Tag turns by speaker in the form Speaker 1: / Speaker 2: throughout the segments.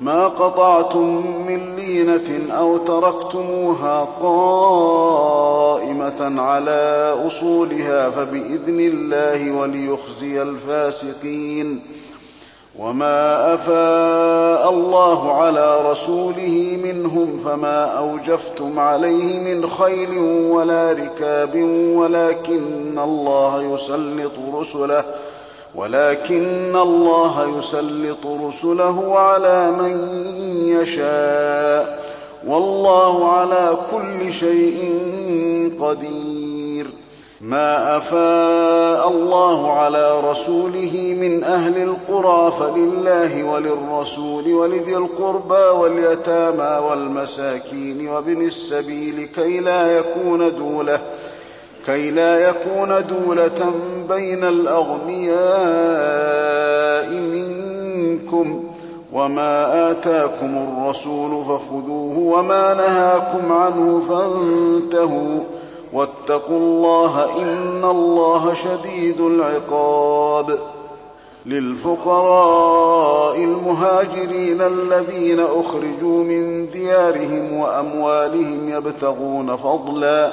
Speaker 1: ما قطعتم من لينة أو تركتموها قائمة على أصولها فبإذن الله وليخزي الفاسقين وما أفاء الله على رسوله منهم فما أوجفتم عليه من خيل ولا ركاب ولكن الله يسلط رسله ۖ ولكن الله يسلط رسله على من يشاء والله على كل شيء قدير ما افاء الله على رسوله من اهل القرى فلله وللرسول ولذي القربى واليتامى والمساكين وابن السبيل كي لا يكون دوله كي لا يكون دولة بين الأغنياء منكم وما آتاكم الرسول فخذوه وما نهاكم عنه فانتهوا واتقوا الله إن الله شديد العقاب للفقراء المهاجرين الذين أخرجوا من ديارهم وأموالهم يبتغون فضلاً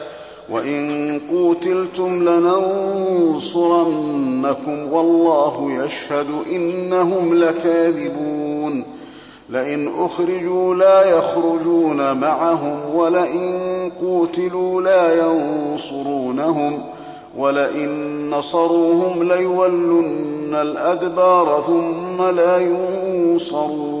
Speaker 1: وإن قوتلتم لننصرنكم والله يشهد إنهم لكاذبون لئن أخرجوا لا يخرجون معهم ولئن قوتلوا لا ينصرونهم ولئن نصروهم ليولن الأدبار ثم لا ينصرون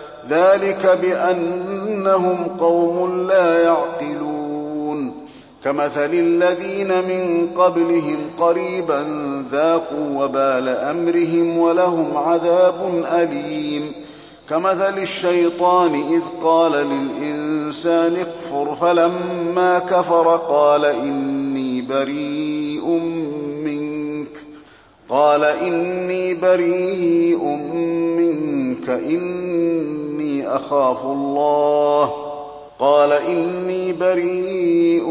Speaker 1: ذلك بأنهم قوم لا يعقلون كمثل الذين من قبلهم قريبا ذاقوا وبال أمرهم ولهم عذاب أليم كمثل الشيطان إذ قال للإنسان اكفر فلما كفر قال إني بريء منك قال إني بريء منك إني أخاف الله قال إني بريء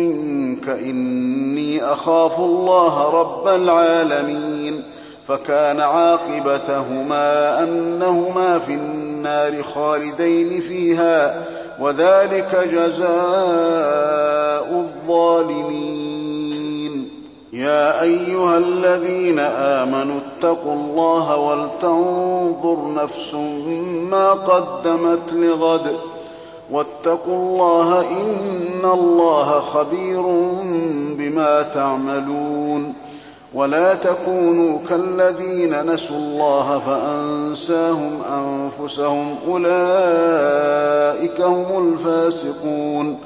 Speaker 1: منك إني أخاف الله رب العالمين فكان عاقبتهما أنهما في النار خالدين فيها وذلك جزاء الظالمين يا أيها الذين آمنوا اتقوا الله ولتنظر نفس ما قدمت لغد واتقوا الله إن الله خبير بما تعملون ولا تكونوا كالذين نسوا الله فأنساهم أنفسهم أولئك هم الفاسقون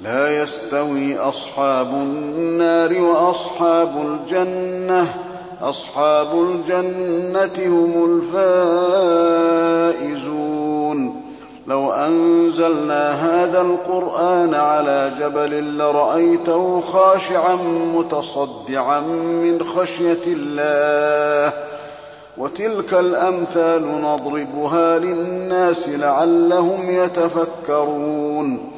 Speaker 1: لا يستوي أصحاب النار وأصحاب الجنة أصحاب الجنة هم الفائزون لو أنزلنا هذا القرآن على جبل لرأيته خاشعا متصدعا من خشية الله وتلك الأمثال نضربها للناس لعلهم يتفكرون